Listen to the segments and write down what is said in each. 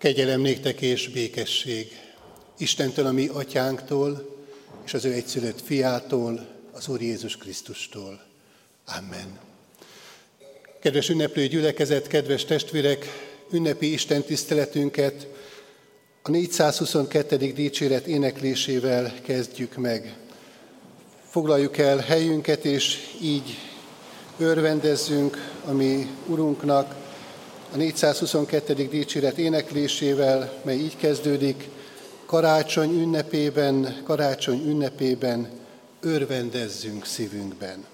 Kegyelem néktek és békesség Istentől, a mi atyánktól, és az ő egyszülött fiától, az Úr Jézus Krisztustól. Amen. Kedves ünneplő gyülekezet, kedves testvérek, ünnepi Isten tiszteletünket a 422. dicséret éneklésével kezdjük meg. Foglaljuk el helyünket, és így örvendezzünk a mi Urunknak, a 422. dicséret éneklésével, mely így kezdődik, karácsony ünnepében, karácsony ünnepében örvendezzünk szívünkben.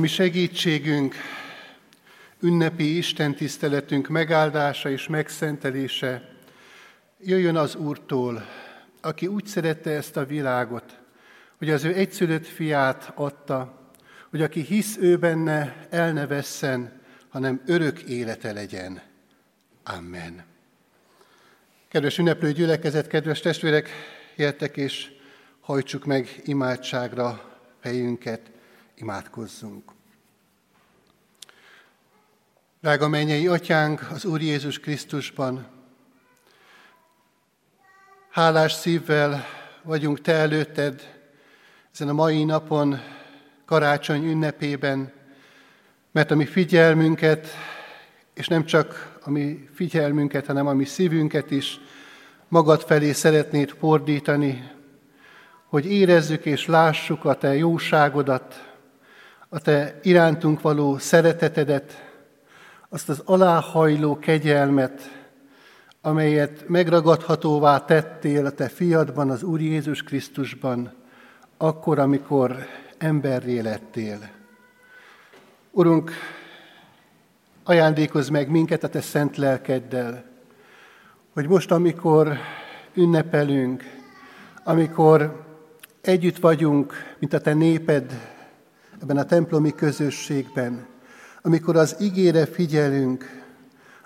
Mi segítségünk, ünnepi Isten tiszteletünk megáldása és megszentelése jöjjön az Úrtól, aki úgy szerette ezt a világot, hogy az ő egyszülött fiát adta, hogy aki hisz ő benne, el ne vesszen, hanem örök élete legyen. Amen. Kedves ünneplő gyülekezet, kedves testvérek, jöttek és hajtsuk meg imádságra helyünket. Imádkozzunk. Drága mennyei atyánk, az Úr Jézus Krisztusban, hálás szívvel vagyunk Te előtted ezen a mai napon, karácsony ünnepében, mert a mi figyelmünket, és nem csak a mi figyelmünket, hanem a mi szívünket is magad felé szeretnéd fordítani, hogy érezzük és lássuk a Te jóságodat, a Te irántunk való szeretetedet, azt az aláhajló kegyelmet, amelyet megragadhatóvá tettél a Te fiadban, az Úr Jézus Krisztusban, akkor, amikor emberré lettél. Urunk, ajándékozz meg minket a Te szent lelkeddel, hogy most, amikor ünnepelünk, amikor együtt vagyunk, mint a Te néped, ebben a templomi közösségben, amikor az ígére figyelünk,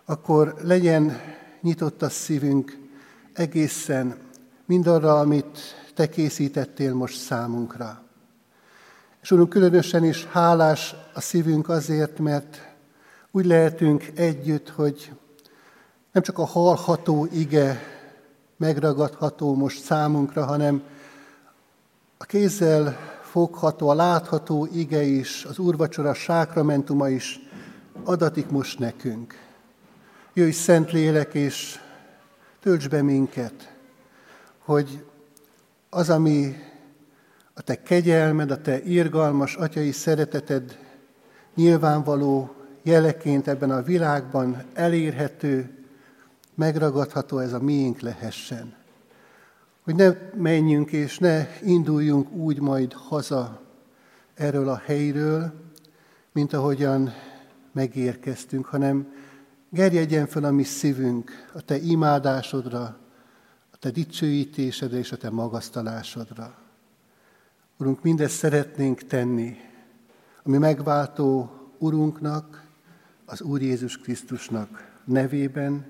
akkor legyen nyitott a szívünk egészen mindarra, amit Te készítettél most számunkra. És Urunk, különösen is hálás a szívünk azért, mert úgy lehetünk együtt, hogy nem csak a hallható ige megragadható most számunkra, hanem a kézzel fogható, a látható ige is, az úrvacsora sákramentuma is adatik most nekünk. Jöjj, Szent Lélek, és tölts be minket, hogy az, ami a te kegyelmed, a te irgalmas atyai szereteted nyilvánvaló jeleként ebben a világban elérhető, megragadható ez a miénk lehessen. Hogy ne menjünk és ne induljunk úgy majd haza erről a helyről, mint ahogyan megérkeztünk, hanem gerjedjen fel a mi szívünk a Te imádásodra, a Te dicsőítésedre és a Te magasztalásodra. Urunk, mindezt szeretnénk tenni, ami megváltó Urunknak, az Úr Jézus Krisztusnak nevében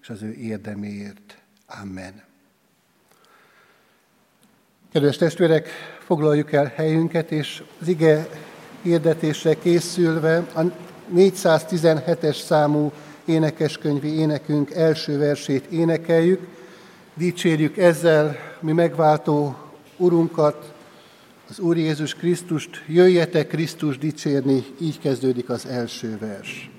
és az ő érdeméért. Amen. Kedves testvérek, foglaljuk el helyünket, és az ige hirdetésre készülve a 417-es számú énekeskönyvi énekünk első versét énekeljük. Dicsérjük ezzel mi megváltó Urunkat, az Úr Jézus Krisztust, jöjjetek Krisztus dicsérni, így kezdődik az első vers.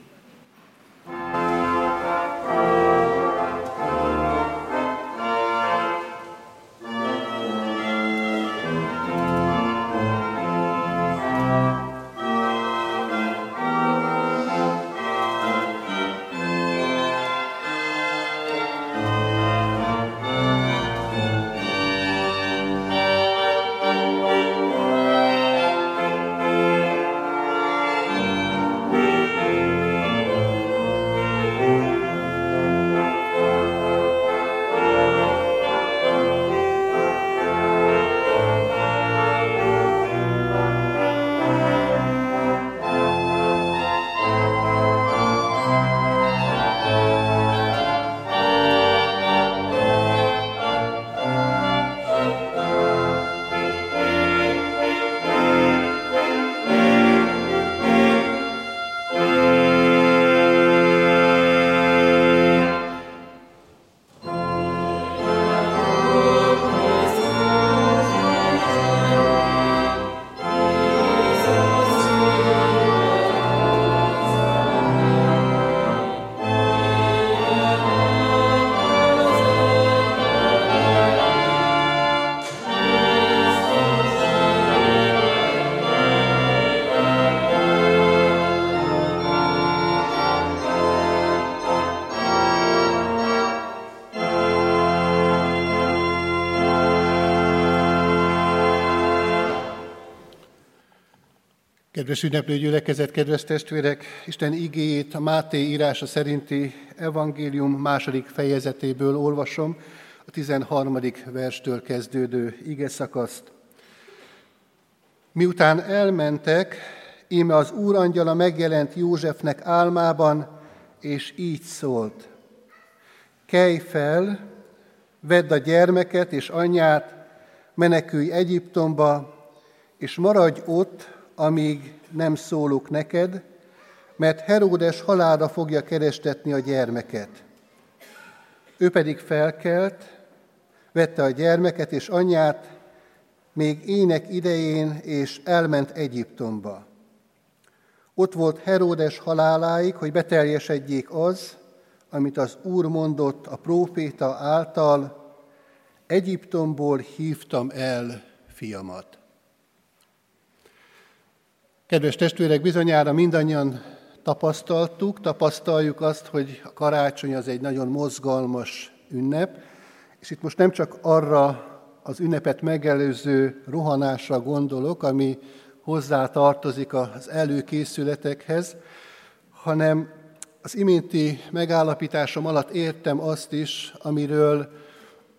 Kedves ünneplő gyülekezet, kedves testvérek, Isten igéjét a Máté írása szerinti evangélium második fejezetéből olvasom, a 13. verstől kezdődő ige szakaszt. Miután elmentek, íme az Úr angyala megjelent Józsefnek álmában, és így szólt. Kelj fel, vedd a gyermeket és anyját, menekülj Egyiptomba, és maradj ott, amíg nem szólok neked, mert Heródes halára fogja kerestetni a gyermeket. Ő pedig felkelt, vette a gyermeket és anyját, még ének idején, és elment Egyiptomba. Ott volt Heródes haláláig, hogy beteljesedjék az, amit az Úr mondott a próféta által, Egyiptomból hívtam el fiamat. Kedves testvérek, bizonyára mindannyian tapasztaltuk, tapasztaljuk azt, hogy a karácsony az egy nagyon mozgalmas ünnep, és itt most nem csak arra az ünnepet megelőző rohanásra gondolok, ami hozzá tartozik az előkészületekhez, hanem az iménti megállapításom alatt értem azt is, amiről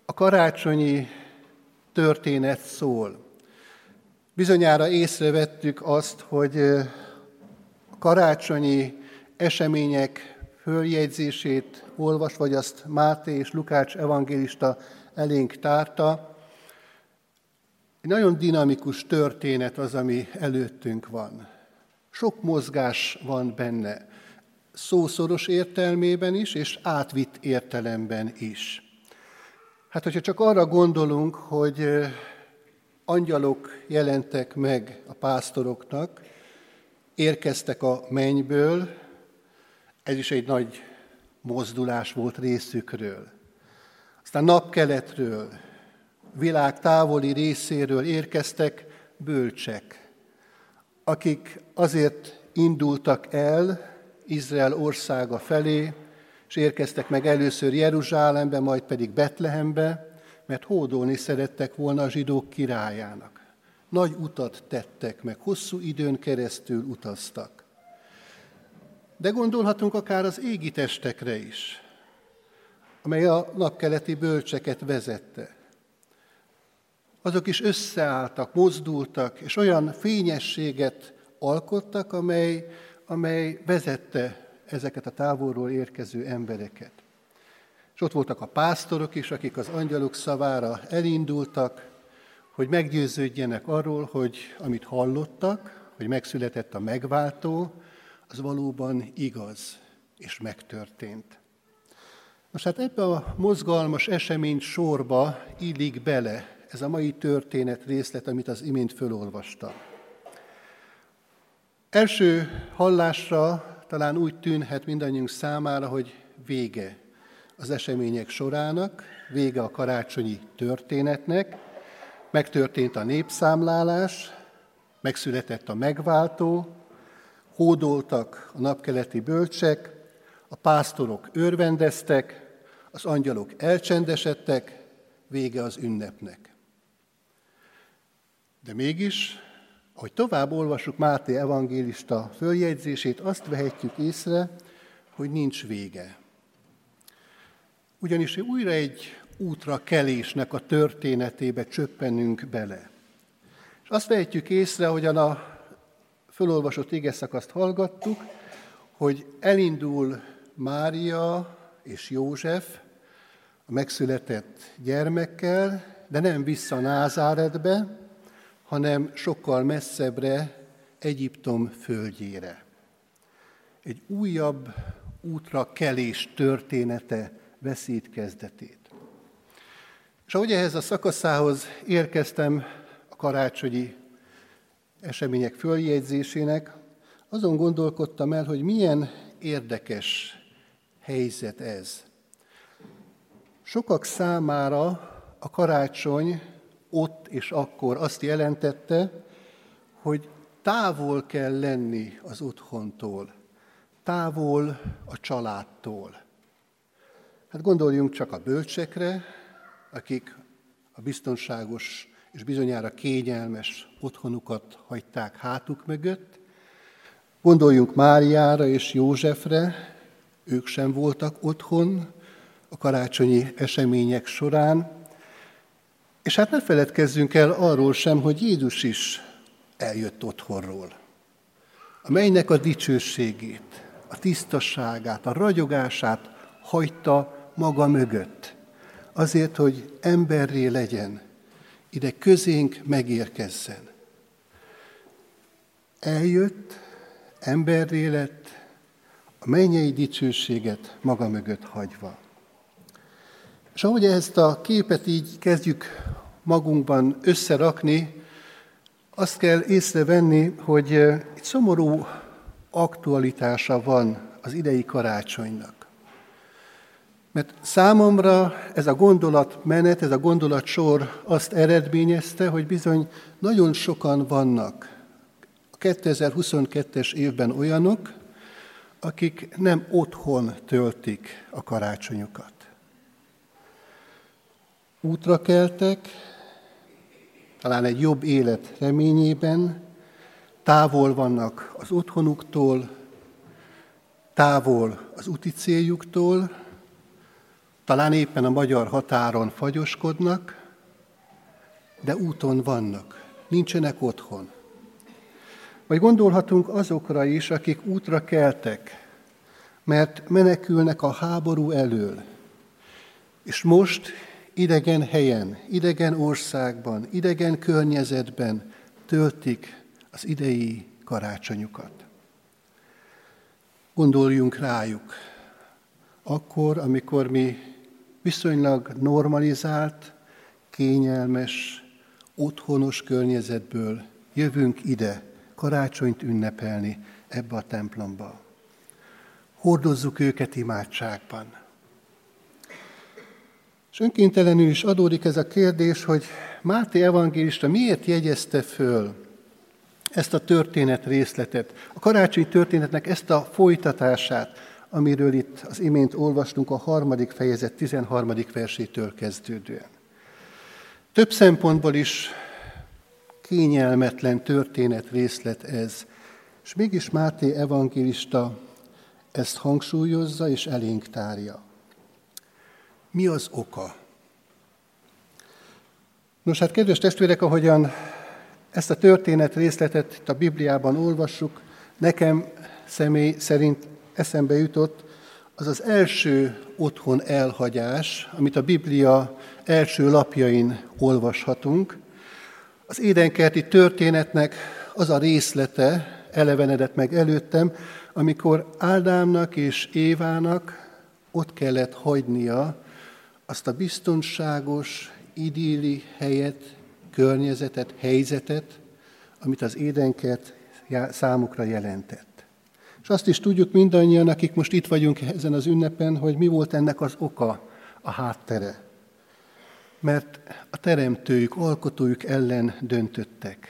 a karácsonyi történet szól. Bizonyára észrevettük azt, hogy a karácsonyi események följegyzését olvas, vagy azt Máté és Lukács evangélista elénk tárta. Egy nagyon dinamikus történet az, ami előttünk van. Sok mozgás van benne, szószoros értelmében is, és átvitt értelemben is. Hát, hogyha csak arra gondolunk, hogy angyalok jelentek meg a pásztoroknak, érkeztek a mennyből, ez is egy nagy mozdulás volt részükről. Aztán napkeletről világ távoli részéről érkeztek bölcsek, akik azért indultak el Izrael országa felé, és érkeztek meg először Jeruzsálembe, majd pedig Betlehembe, mert hódolni szerettek volna a zsidók királyának. Nagy utat tettek meg, hosszú időn keresztül utaztak. De gondolhatunk akár az égi testekre is, amely a napkeleti bölcseket vezette. Azok is összeálltak, mozdultak, és olyan fényességet alkottak, amely, amely vezette ezeket a távolról érkező embereket. És ott voltak a pásztorok is, akik az angyalok szavára elindultak, hogy meggyőződjenek arról, hogy amit hallottak, hogy megszületett a megváltó, az valóban igaz és megtörtént. Most hát ebbe a mozgalmas esemény sorba illik bele ez a mai történet részlet, amit az imént fölolvastam. Első hallásra talán úgy tűnhet mindannyiunk számára, hogy vége az események sorának, vége a karácsonyi történetnek, megtörtént a népszámlálás, megszületett a megváltó, hódoltak a napkeleti bölcsek, a pásztorok örvendeztek, az angyalok elcsendesedtek, vége az ünnepnek. De mégis, ahogy tovább olvasjuk Máté evangélista följegyzését, azt vehetjük észre, hogy nincs vége. Ugyanis újra egy útra kelésnek a történetébe csöppenünk bele. És azt vehetjük észre, hogyan a fölolvasott égeszakaszt hallgattuk, hogy elindul Mária és József a megszületett gyermekkel, de nem vissza Názáretbe, hanem sokkal messzebbre, Egyiptom földjére. Egy újabb útra kelés története veszít kezdetét. És ahogy ehhez a szakaszához érkeztem a karácsonyi események följegyzésének, azon gondolkodtam el, hogy milyen érdekes helyzet ez. Sokak számára a karácsony ott és akkor azt jelentette, hogy távol kell lenni az otthontól, távol a családtól. Hát gondoljunk csak a bölcsekre, akik a biztonságos és bizonyára kényelmes otthonukat hagyták hátuk mögött. Gondoljunk Máriára és Józsefre, ők sem voltak otthon a karácsonyi események során, és hát ne feledkezzünk el arról sem, hogy Jézus is eljött otthonról. A mennynek a dicsőségét, a tisztasságát, a ragyogását hagyta maga mögött. Azért, hogy emberré legyen, ide közénk megérkezzen. Eljött, emberré lett, a mennyei dicsőséget maga mögött hagyva. És ahogy ezt a képet így kezdjük magunkban összerakni, azt kell észrevenni, hogy egy szomorú aktualitása van az idei karácsonynak. Mert számomra ez a gondolatmenet, ez a gondolatsor azt eredményezte, hogy bizony nagyon sokan vannak a 2022-es évben olyanok, akik nem otthon töltik a karácsonyukat. Útra keltek, talán egy jobb élet reményében, távol vannak az otthonuktól, távol az úti céljuktól, talán éppen a magyar határon fagyoskodnak, de úton vannak, nincsenek otthon. Vagy gondolhatunk azokra is, akik útra keltek, mert menekülnek a háború elől, és most idegen helyen, idegen országban, idegen környezetben töltik az idei karácsonyukat. Gondoljunk rájuk, akkor, amikor mi viszonylag normalizált, kényelmes, otthonos környezetből jövünk ide karácsonyt ünnepelni ebbe a templomba. Hordozzuk őket imádságban. És önkéntelenül is adódik ez a kérdés, hogy Máté evangélista miért jegyezte föl ezt a történet részletet, a karácsonyi történetnek ezt a folytatását, amiről itt az imént olvastunk a harmadik fejezet 13. versétől kezdődően. Több szempontból is kényelmetlen történet részlet ez, és mégis Máté evangélista ezt hangsúlyozza és elénk tárja. Mi az oka? Nos, hát kedves testvérek, ahogyan ezt a történet részletet itt a Bibliában olvassuk, nekem személy szerint eszembe jutott az az első otthon elhagyás, amit a Biblia első lapjain olvashatunk. Az édenkerti történetnek az a részlete elevenedett meg előttem, amikor Ádámnak és Évának ott kellett hagynia azt a biztonságos, idilli helyet, környezetet, helyzetet, amit az édenkert számukra jelentett. És azt is tudjuk mindannyian, akik most itt vagyunk ezen az ünnepen, hogy mi volt ennek az oka, a háttere. Mert a teremtőjük, alkotójuk ellen döntöttek.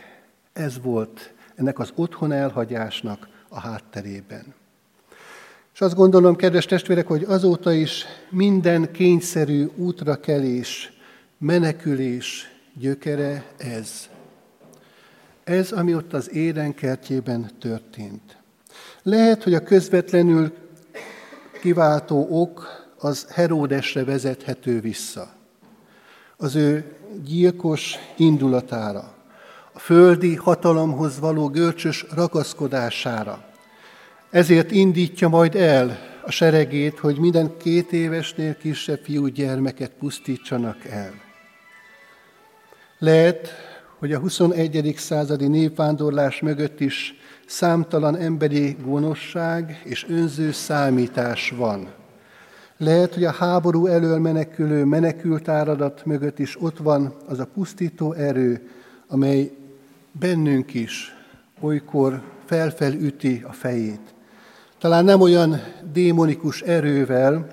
Ez volt ennek az otthon elhagyásnak a hátterében. És azt gondolom, kedves testvérek, hogy azóta is minden kényszerű útrakelés, menekülés gyökere ez. Ez, ami ott az édenkertjében történt. Lehet, hogy a közvetlenül kiváltó ok az Heródesre vezethető vissza. Az ő gyilkos indulatára, a földi hatalomhoz való görcsös ragaszkodására. Ezért indítja majd el a seregét, hogy minden két évesnél kisebb fiú gyermeket pusztítsanak el. Lehet, hogy a 21. századi népvándorlás mögött is számtalan emberi gonoszság és önző számítás van. Lehet, hogy a háború elől menekülő menekült áradat mögött is ott van az a pusztító erő, amely bennünk is olykor felfelüti a fejét. Talán nem olyan démonikus erővel,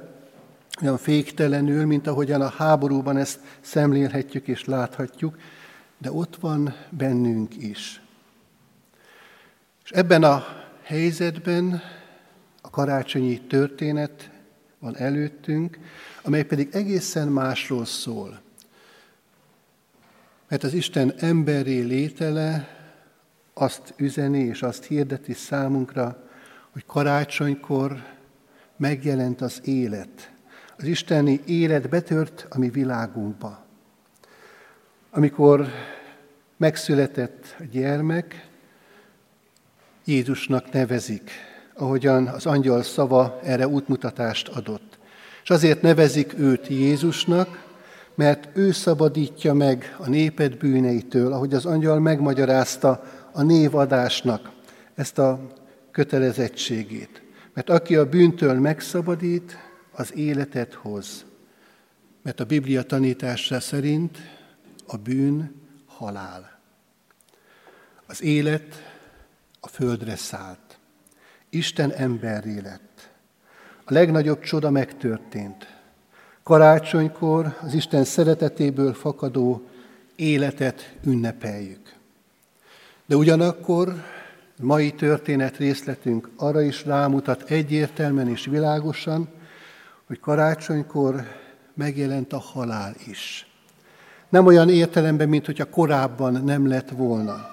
olyan féktelenül, mint ahogyan a háborúban ezt szemlélhetjük és láthatjuk, de ott van bennünk is. És ebben a helyzetben a karácsonyi történet van előttünk, amely pedig egészen másról szól. Mert az Isten emberré létele azt üzeni és azt hirdeti számunkra, hogy karácsonykor megjelent az élet. Az isteni élet betört a mi világunkba. Amikor megszületett a gyermek, Jézusnak nevezik, ahogyan az angyal szava erre útmutatást adott. És azért nevezik őt Jézusnak, mert ő szabadítja meg a néped bűneitől, ahogy az angyal megmagyarázta a névadásnak ezt a kötelezettségét. Mert aki a bűntől megszabadít, az életet hoz. Mert a Biblia tanítása szerint a bűn halál. Az élet a földre szállt. Isten emberré lett. A legnagyobb csoda megtörtént. Karácsonykor az Isten szeretetéből fakadó életet ünnepeljük. De ugyanakkor mai történet részletünk arra is rámutat egyértelműen és világosan, hogy karácsonykor megjelent a halál is. Nem olyan értelemben, mint hogyha korábban nem lett volna.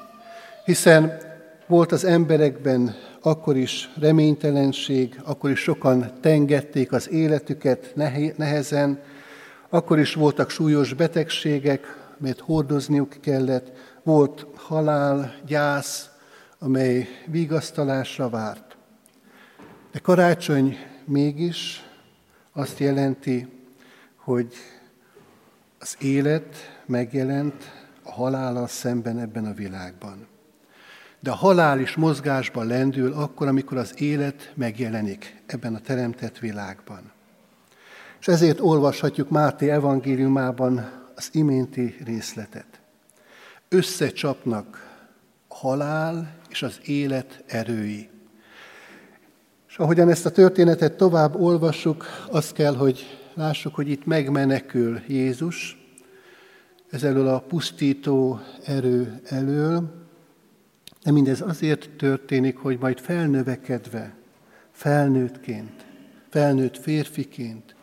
Hiszen volt az emberekben akkor is reménytelenség, akkor is sokan tengették az életüket nehezen, akkor is voltak súlyos betegségek, mert hordozniuk kellett, volt halál, gyász, amely vigasztalásra várt. De karácsony mégis azt jelenti, hogy az élet megjelent a halállal szemben ebben a világban. De a halál is mozgásba lendül akkor, amikor az élet megjelenik ebben a teremtett világban. És ezért olvashatjuk Máté evangéliumában az iménti részletet. Összecsapnak a halál és az élet erői. És ahogyan ezt a történetet tovább olvassuk, azt kell, hogy lássuk, hogy itt megmenekül Jézus, ez elől a pusztító erő elől, de mindez azért történik, hogy majd felnövekedve, felnőttként, felnőtt férfiként,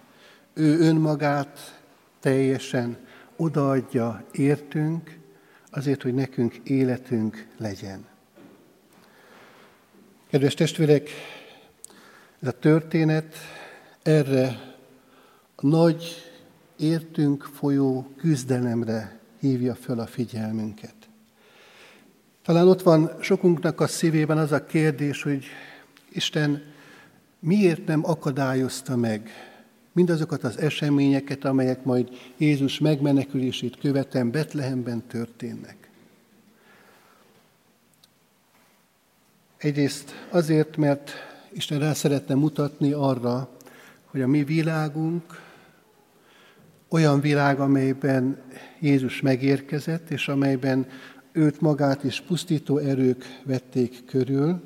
ő önmagát teljesen odaadja értünk, azért, hogy nekünk életünk legyen. Kedves testvérek, ez a történet erre a nagy értünk folyó küzdelemre hívja föl a figyelmünket. Talán ott van sokunknak a szívében az a kérdés, hogy Isten miért nem akadályozta meg mindazokat az eseményeket, amelyek majd Jézus megmenekülését követően Betlehemben történnek. Egyrészt azért, mert Isten rá szeretne mutatni arra, hogy a mi világunk olyan világ, amelyben Jézus megérkezett, és amelyben őt magát is pusztító erők vették körül,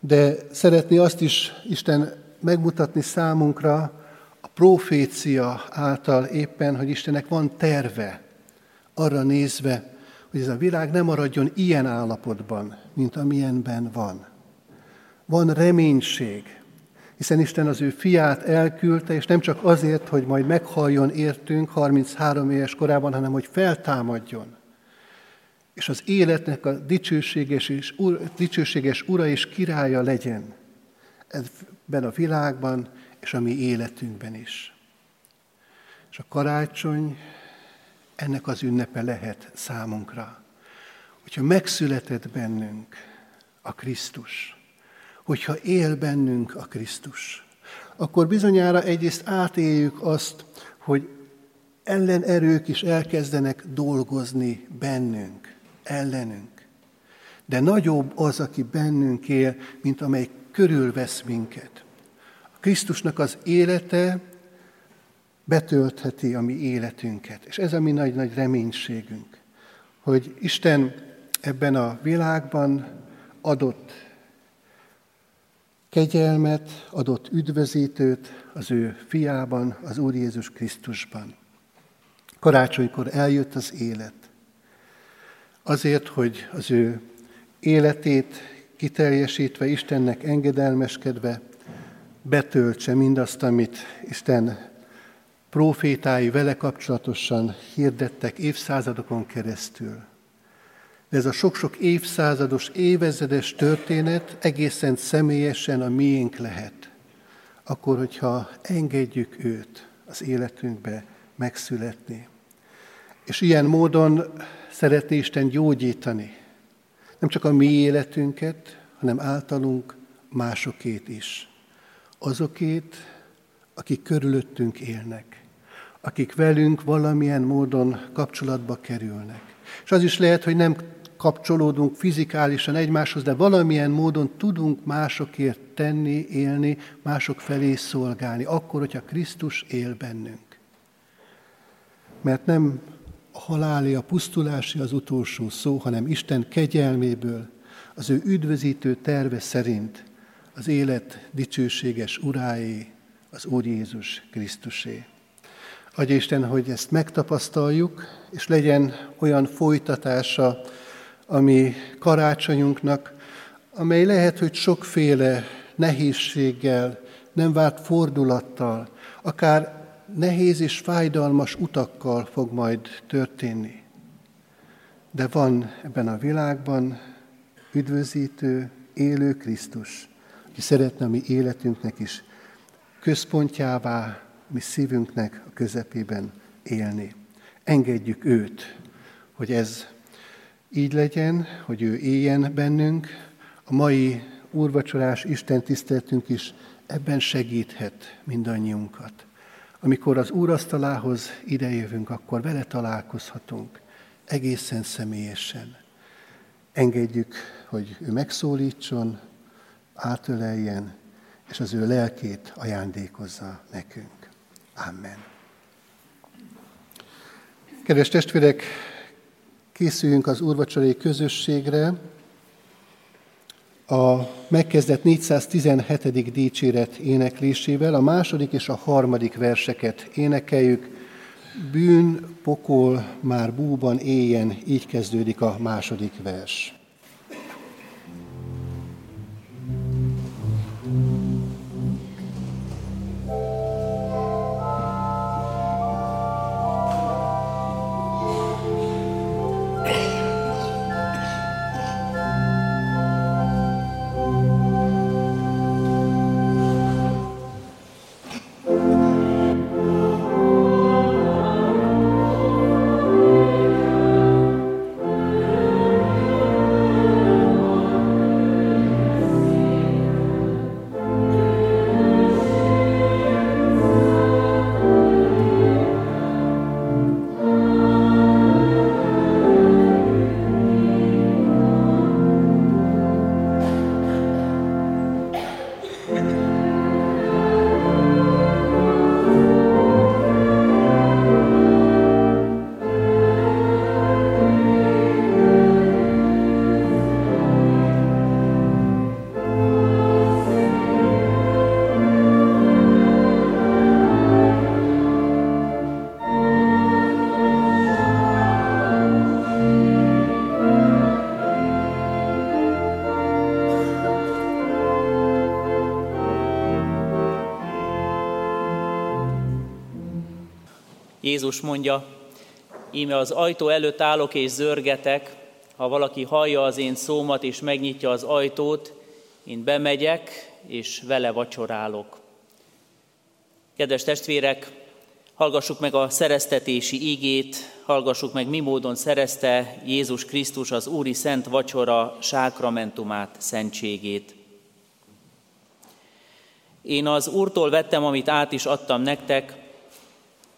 de szeretné azt is Isten megmutatni számunkra a profécia által éppen, hogy Istennek van terve arra nézve, hogy ez a világ nem maradjon ilyen állapotban, mint amilyenben van. Van reménység, hiszen Isten az ő fiát elküldte, és nem csak azért, hogy majd meghalljon értünk 33 éves korában, hanem hogy feltámadjon. És az életnek a dicsőséges, és, dicsőséges ura és királya legyen ebben a világban, és a mi életünkben is. És a karácsony ennek az ünnepe lehet számunkra. Hogyha megszületett bennünk a Krisztus, hogyha él bennünk a Krisztus, akkor bizonyára egyrészt átéljük azt, hogy ellenerők is elkezdenek dolgozni bennünk, ellenünk. De nagyobb az, aki bennünk él, mint amely körülvesz minket. A Krisztusnak az élete betöltheti a mi életünket. És ez a mi nagy-nagy reménységünk, hogy Isten ebben a világban adott kegyelmet, adott üdvözítőt az ő fiában, az Úr Jézus Krisztusban. Karácsonykor eljött az élet. Azért, hogy az ő életét kiteljesítve, Istennek engedelmeskedve, betöltse mindazt, amit Isten profétái vele kapcsolatosan hirdettek évszázadokon keresztül. De ez a sok-sok évszázados, évezredes történet egészen személyesen a miénk lehet. Akkor, hogyha engedjük őt az életünkbe megszületni. És ilyen módon szeretné Isten gyógyítani. Nem csak a mi életünket, hanem általunk másokét is. Azokét, akik körülöttünk élnek, akik velünk valamilyen módon kapcsolatba kerülnek. És az is lehet, hogy nem kapcsolódunk fizikálisan egymáshoz, de valamilyen módon tudunk másokért tenni, élni, mások felé szolgálni, akkor, hogyha Krisztus él bennünk. Mert nem a haláli, a pusztulási az utolsó szó, hanem Isten kegyelméből, az ő üdvözítő terve szerint az élet dicsőséges uráé, az Úr Jézus Krisztusé. Adja Isten, hogy ezt megtapasztaljuk, és legyen olyan folytatása a mi karácsonyunknak, amely lehet, hogy sokféle nehézséggel, nem várt fordulattal, akár nehéz és fájdalmas utakkal fog majd történni. De van ebben a világban üdvözítő, élő Krisztus, aki szeretne a mi életünknek is központjává, mi szívünknek a közepében élni. Engedjük őt, hogy ez így legyen, hogy ő éljen bennünk. A mai úrvacsorás Isten tiszteltünk is ebben segíthet mindannyiunkat. Amikor az úrasztalához idejövünk, akkor vele találkozhatunk egészen személyesen. Engedjük, hogy ő megszólítson, átöleljen, és az ő lelkét ajándékozza nekünk. Amen. Kedves testvérek, készüljünk az úrvacsorai közösségre. A megkezdett 417. dicséret éneklésével a második és a harmadik verseket énekeljük. Bűn, pokol, már búban éljen, így kezdődik a második vers. Jézus mondja, íme az ajtó előtt állok és zörgetek, ha valaki hallja az én szómat és megnyitja az ajtót, én bemegyek és vele vacsorálok. Kedves testvérek, hallgassuk meg a szereztetési ígét, hallgassuk meg, mi módon szerezte Jézus Krisztus az Úri Szent Vacsora sákramentumát, szentségét. Én az Úrtól vettem, amit át is adtam nektek,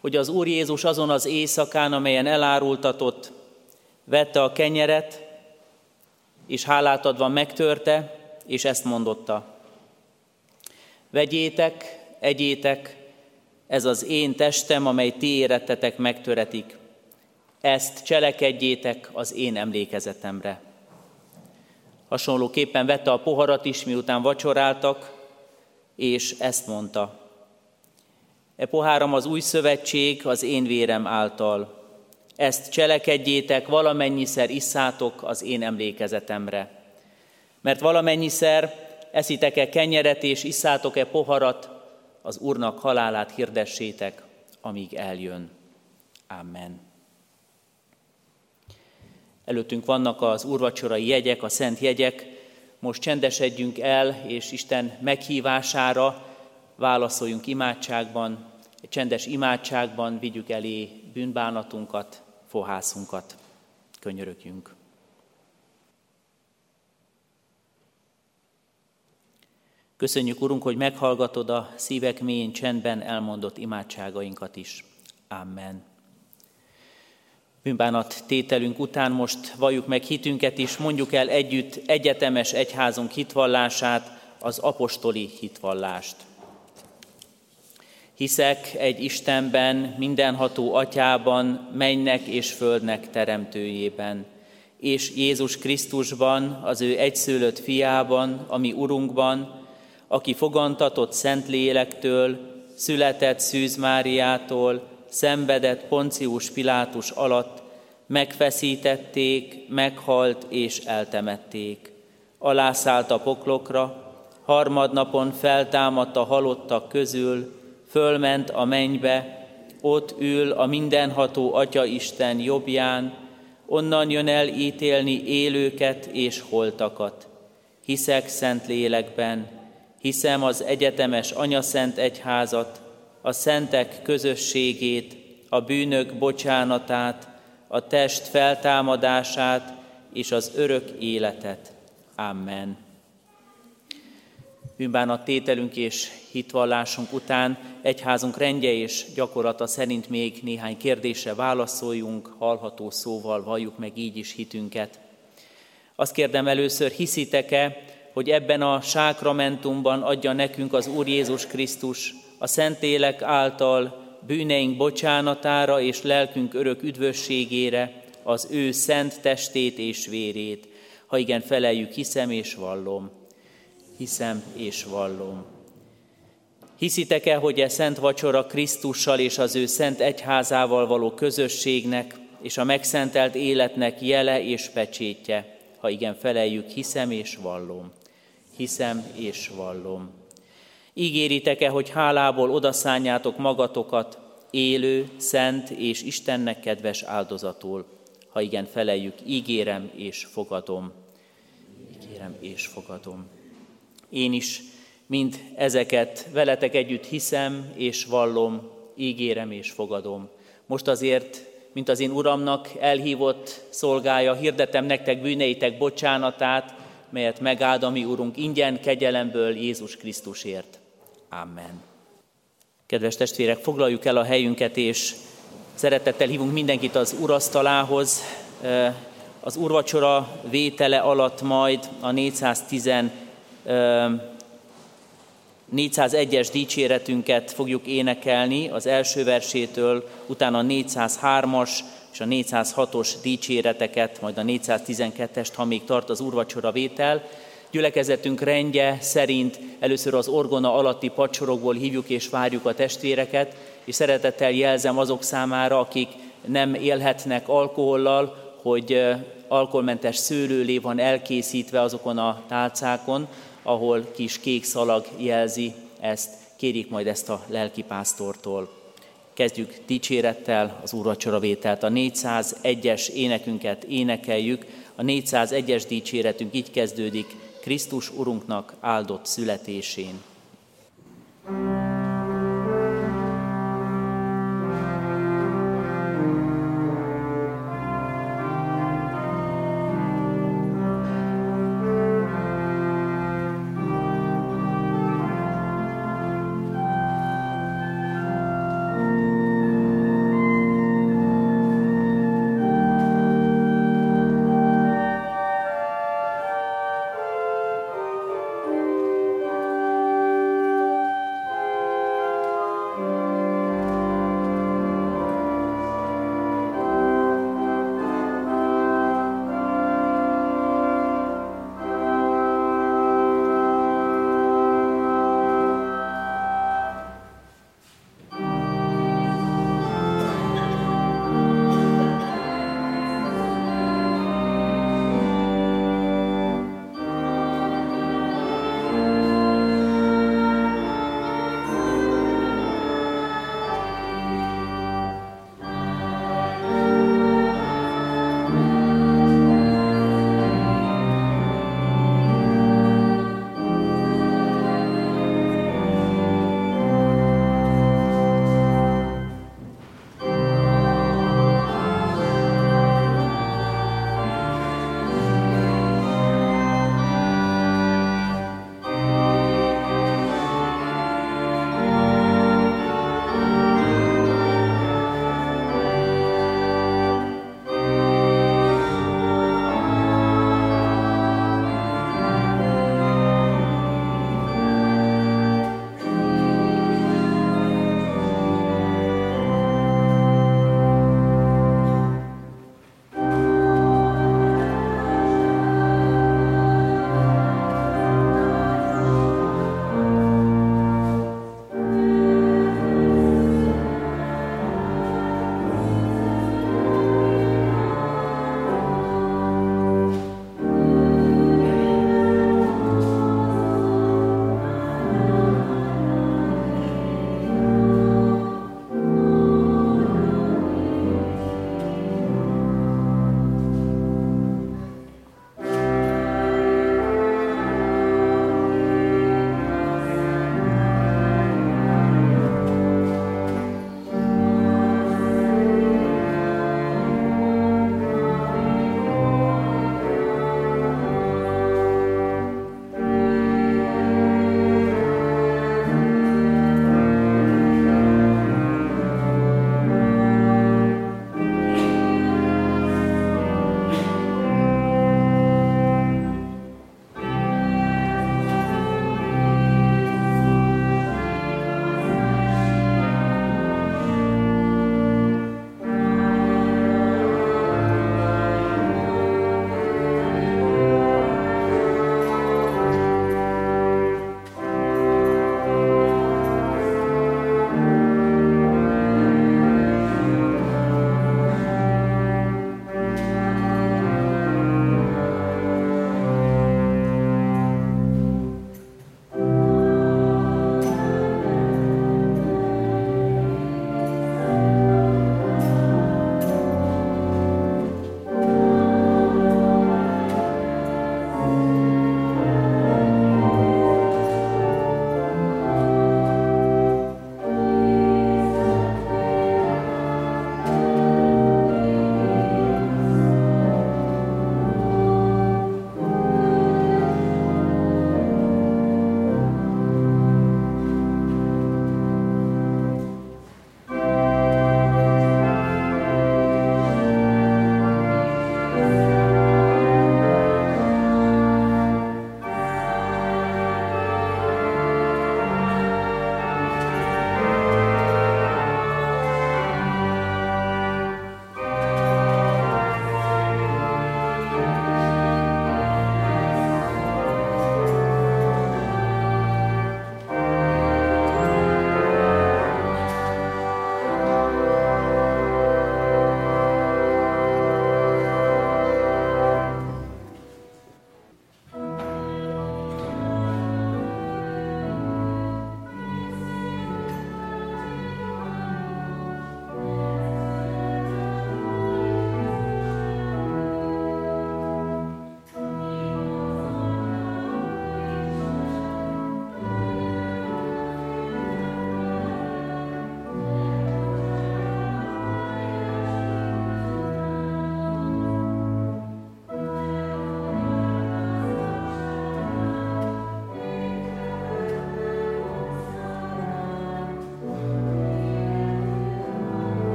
hogy az Úr Jézus azon az éjszakán, amelyen elárultatott, vette a kenyeret, és hálát adva megtörte, és ezt mondotta. Vegyétek, egyétek, ez az én testem, amely ti érettetek megtöretik. Ezt cselekedjétek az én emlékezetemre. Hasonlóképpen vette a poharat is, miután vacsoráltak, és ezt mondta. E poháram az új szövetség az én vérem által. Ezt cselekedjétek, valamennyiszer isszátok az én emlékezetemre. Mert valamennyiszer eszitek-e kenyeret és isszátok-e poharat, az Úrnak halálát hirdessétek, amíg eljön. Amen. Előttünk vannak az úrvacsorai jegyek, a szent jegyek. Most csendesedjünk el, és Isten meghívására válaszoljunk imádságban, egy csendes imádságban vigyük elé bűnbánatunkat, fohászunkat. Könyörögjünk. Köszönjük, Urunk, hogy meghallgatod a szívek mélyén csendben elmondott imádságainkat is. Amen. Bűnbánat tételünk után most valljuk meg hitünket is, mondjuk el együtt egyetemes egyházunk hitvallását, az apostoli hitvallást. Hiszek egy Istenben, mindenható atyában, mennek és földnek teremtőjében, és Jézus Krisztusban, az ő egyszülött fiában, ami Urunkban, aki fogantatott Szent Lélektől, született Szűz Máriától, szenvedett Poncius Pilátus alatt, megfeszítették, meghalt és eltemették. Alászállt a poklokra, harmadnapon feltámadt a halottak közül, fölment a mennybe, ott ül a mindenható Atya Isten jobbján, onnan jön el ítélni élőket és holtakat. Hiszek szent lélekben, hiszem az egyetemes Anyaszent Egyházat, a szentek közösségét, a bűnök bocsánatát, a test feltámadását és az örök életet. Amen bűnbánat tételünk és hitvallásunk után egyházunk rendje és gyakorlata szerint még néhány kérdésre válaszoljunk, hallható szóval valljuk meg így is hitünket. Azt kérdem először, hiszitek-e, hogy ebben a sákramentumban adja nekünk az Úr Jézus Krisztus a Szentélek által bűneink bocsánatára és lelkünk örök üdvösségére az ő szent testét és vérét. Ha igen, feleljük, hiszem és vallom. Hiszem és vallom. Hiszitek-e, hogy e szent vacsora Krisztussal és az ő szent egyházával való közösségnek és a megszentelt életnek jele és pecsétje? Ha igen, feleljük, hiszem és vallom. Hiszem és vallom. Ígéritek-e, hogy hálából odaszánjátok magatokat élő, szent és Istennek kedves áldozatul? Ha igen, feleljük, ígérem és fogadom. Ígérem és fogadom. Én is mind ezeket veletek együtt hiszem és vallom, ígérem és fogadom. Most azért, mint az én Uramnak elhívott szolgája, hirdetem nektek bűneitek bocsánatát, melyet megáld a mi Urunk ingyen kegyelemből Jézus Krisztusért. Amen. Kedves testvérek, foglaljuk el a helyünket, és szeretettel hívunk mindenkit az urasztalához. Az urvacsora vétele alatt majd a 410 401-es dicséretünket fogjuk énekelni az első versétől, utána a 403-as és a 406-os dicséreteket, majd a 412-est, ha még tart az urvacsora vétel. Gyülekezetünk rendje szerint először az orgona alatti pacsorokból hívjuk és várjuk a testvéreket, és szeretettel jelzem azok számára, akik nem élhetnek alkohollal, hogy alkoholmentes szőlőlé van elkészítve azokon a tálcákon, ahol kis kék szalag jelzi ezt. Kérjék majd ezt a lelkipásztortól. Kezdjük dicsérettel az úrvacsoravételt. A 401-es énekünket énekeljük. A 401-es dicséretünk így kezdődik, Krisztus Urunknak áldott születésén.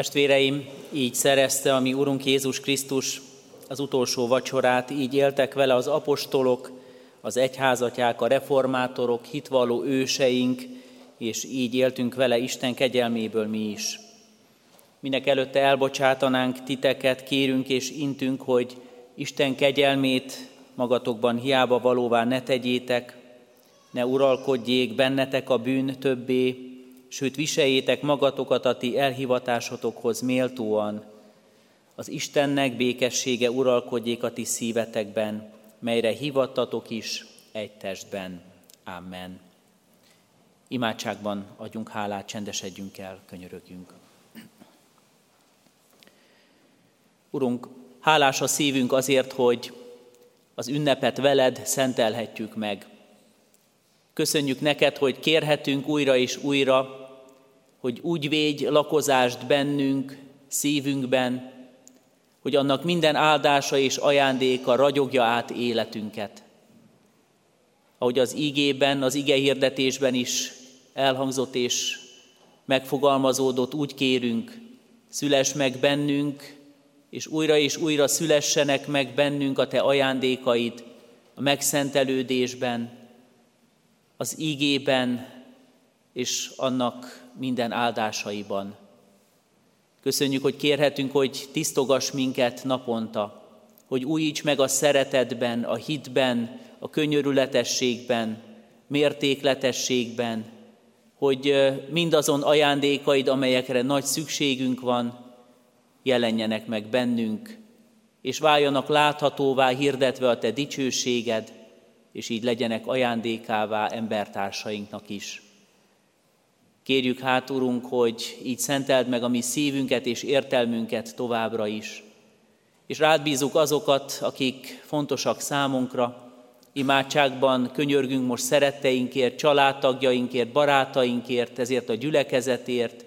Testvéreim, így szerezte a mi Urunk Jézus Krisztus az utolsó vacsorát, így éltek vele az apostolok, az egyházatják, a reformátorok, hitvalló őseink, és így éltünk vele Isten kegyelméből mi is. Minek előtte elbocsátanánk titeket, kérünk és intünk, hogy Isten kegyelmét magatokban hiába valóvá ne tegyétek, ne uralkodjék bennetek a bűn többé, sőt viseljétek magatokat a ti elhivatásotokhoz méltóan. Az Istennek békessége uralkodjék a ti szívetekben, melyre hivattatok is egy testben. Amen. Imádságban adjunk hálát, csendesedjünk el, könyörögjünk. Urunk, hálás a szívünk azért, hogy az ünnepet veled szentelhetjük meg. Köszönjük neked, hogy kérhetünk újra és újra, hogy úgy védj lakozást bennünk, szívünkben, hogy annak minden áldása és ajándéka ragyogja át életünket. Ahogy az ígében, az ige hirdetésben is elhangzott és megfogalmazódott, úgy kérünk, szüles meg bennünk, és újra és újra szülessenek meg bennünk a Te ajándékaid a megszentelődésben, az ígében és annak minden áldásaiban. Köszönjük, hogy kérhetünk, hogy tisztogass minket naponta, hogy újíts meg a szeretetben, a hitben, a könyörületességben, mértékletességben, hogy mindazon ajándékaid, amelyekre nagy szükségünk van, jelenjenek meg bennünk, és váljanak láthatóvá, hirdetve a Te dicsőséged, és így legyenek ajándékává embertársainknak is. Kérjük hát, Urunk, hogy így szenteld meg a mi szívünket és értelmünket továbbra is. És rád bízunk azokat, akik fontosak számunkra, imádságban könyörgünk most szeretteinkért, családtagjainkért, barátainkért, ezért a gyülekezetért,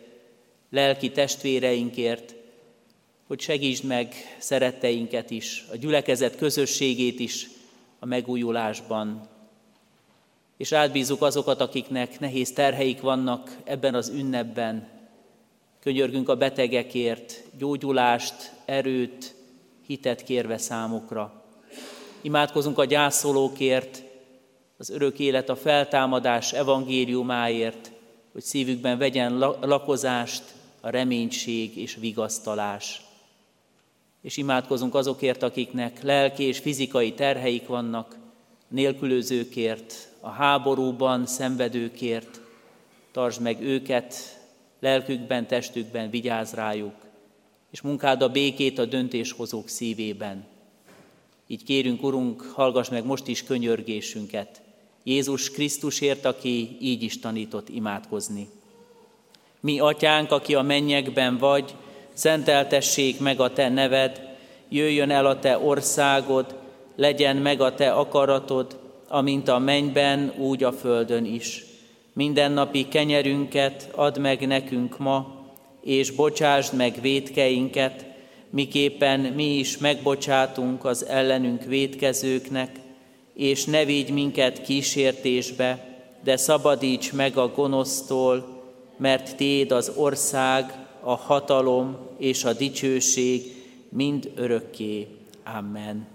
lelki testvéreinkért, hogy segítsd meg szeretteinket is, a gyülekezet közösségét is a megújulásban, és átbízunk azokat, akiknek nehéz terheik vannak ebben az ünnepben. Könyörgünk a betegekért, gyógyulást, erőt, hitet kérve számukra. Imádkozunk a gyászolókért, az örök élet, a feltámadás evangéliumáért, hogy szívükben vegyen lakozást a reménység és vigasztalás. És imádkozunk azokért, akiknek lelki és fizikai terheik vannak, nélkülözőkért, a háborúban szenvedőkért, tartsd meg őket, lelkükben, testükben, vigyázz rájuk, és munkád a békét a döntéshozók szívében. Így kérünk, Urunk, hallgass meg most is könyörgésünket, Jézus Krisztusért, aki így is tanított imádkozni. Mi, Atyánk, aki a mennyekben vagy, szenteltessék meg a Te neved, jöjjön el a Te országod, legyen meg a Te akaratod, amint a mennyben, úgy a földön is. Mindennapi kenyerünket add meg nekünk ma, és bocsásd meg védkeinket, miképpen mi is megbocsátunk az ellenünk védkezőknek, és ne vigy minket kísértésbe, de szabadíts meg a gonosztól, mert Téd az ország, a hatalom és a dicsőség mind örökké. Amen.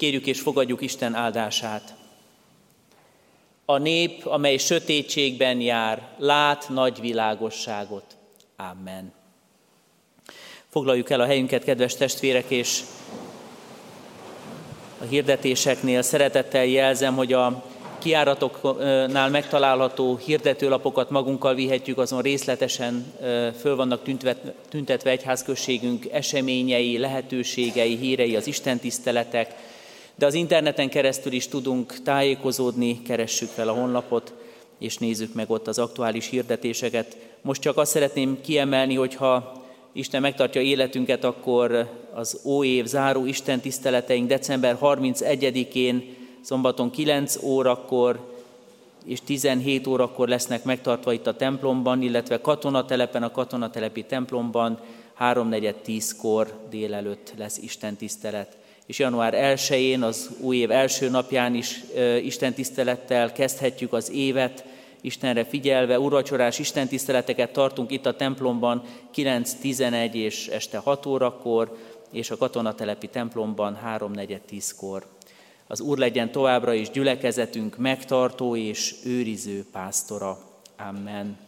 Kérjük és fogadjuk Isten áldását. A nép, amely sötétségben jár, lát nagy világosságot. Amen. Foglaljuk el a helyünket, kedves testvérek, és a hirdetéseknél szeretettel jelzem, hogy a kiáratoknál megtalálható hirdetőlapokat magunkkal vihetjük, azon részletesen föl vannak tüntetve egyházközségünk eseményei, lehetőségei, hírei, az istentiszteletek, de az interneten keresztül is tudunk tájékozódni, keressük fel a honlapot, és nézzük meg ott az aktuális hirdetéseket. Most csak azt szeretném kiemelni, hogy ha Isten megtartja életünket, akkor az óév záró Isten tiszteleteink december 31-én, szombaton 9 órakor és 17 órakor lesznek megtartva itt a templomban, illetve katonatelepen, a katonatelepi templomban 3-4-10-kor délelőtt lesz Isten tisztelet és január 1-én, az új év első napján is Isten tisztelettel kezdhetjük az évet, Istenre figyelve, urvacsorás istentiszteleteket tartunk itt a templomban 9-11 és este 6 órakor, és a katonatelepi templomban 3-4-10-kor. Az Úr legyen továbbra is gyülekezetünk megtartó és őriző pásztora. Amen.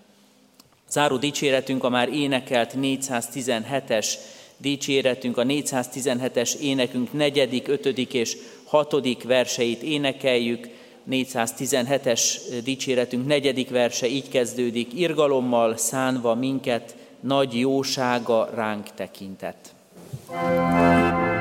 Záró dicséretünk a már énekelt 417-es dicséretünk, a 417-es énekünk negyedik, ötödik és hatodik verseit énekeljük. 417-es dicséretünk negyedik verse így kezdődik, irgalommal szánva minket, nagy jósága ránk tekintett. thank you